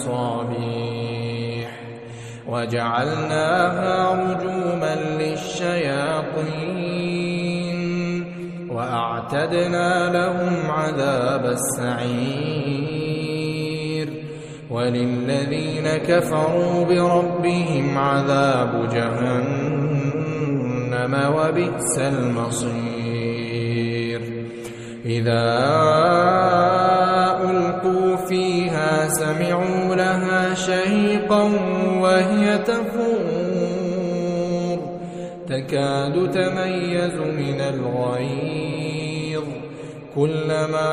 الدنيا بمصابيح وجعلناها رجوما للشياطين. وأعتدنا لهم عذاب السعير. وللذين كفروا بربهم عذاب جهنم وبئس المصير. إذا وهي تفور. تكاد تميز من الغيظ. كلما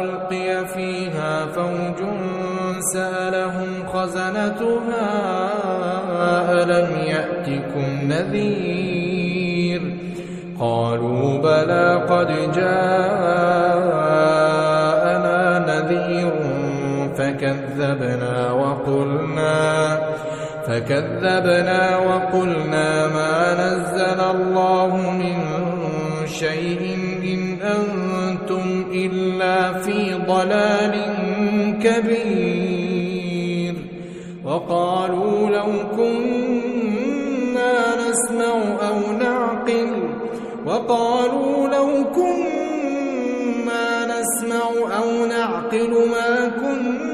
ألقي فيها فوج سألهم خزنتها ألم يأتكم نذير؟ قالوا بلى قد جاءنا فكذبنا وقلنا فكذبنا وقلنا ما نزل الله من شيء إن أنتم إلا في ضلال كبير وقالوا لو كنا نسمع أو نعقل وقالوا لو كنا نسمع أو نعقل ما كنا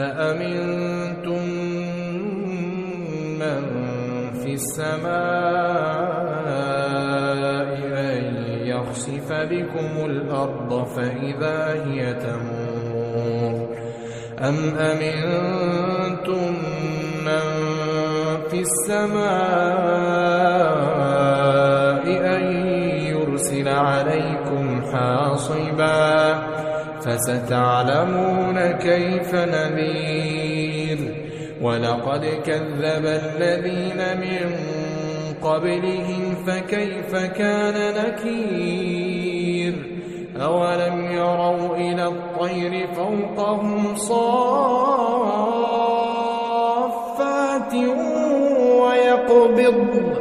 أأمنتم من في السماء أن يخسف بكم الأرض فإذا هي تمور؟ أم أمنتم من في السماء فستعلمون كيف نذير. ولقد كذب الذين من قبلهم فكيف كان نكير. أولم يروا إلى الطير فوقهم صافات ويقبض.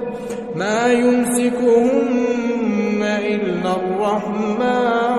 ما يمسكهن إلا الرحمن.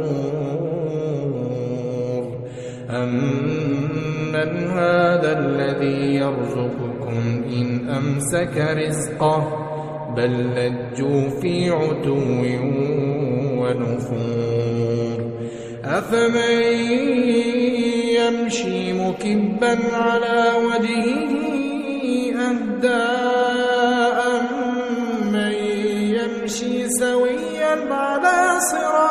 هذا الذي يرزقكم إن أمسك رزقه بل لجوا في عتو ونفور. أفمن يمشي مكبا على وجهه أهداء من يمشي سويا على صراط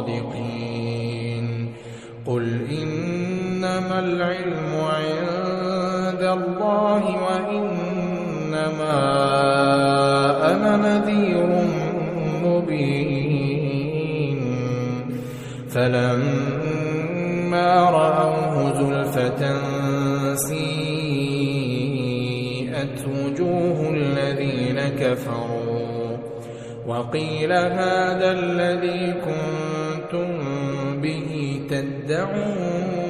صادقين قل إنما العلم عند الله وإنما أنا نذير مبين. فلما رأوه زلفة سيئت وجوه الذين كفروا. وقيل هذا الذي كنتم به تدعون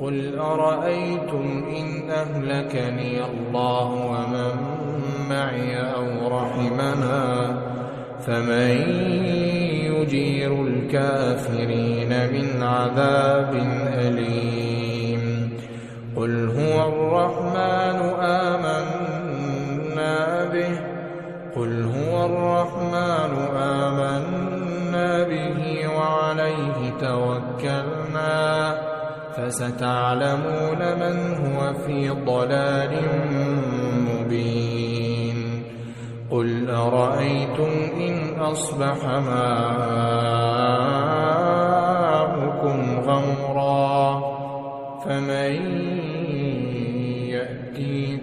قل أرأيتم إن أهلكني الله ومن معي أو رحمنا فمن يجير الكافرين من عذاب أليم قل هو الرحمن آمنا به قل هو الرحمن فستعلمون من هو في ضلال مبين. قل أرأيتم إن أصبح ماؤكم غمرا فمن يأتي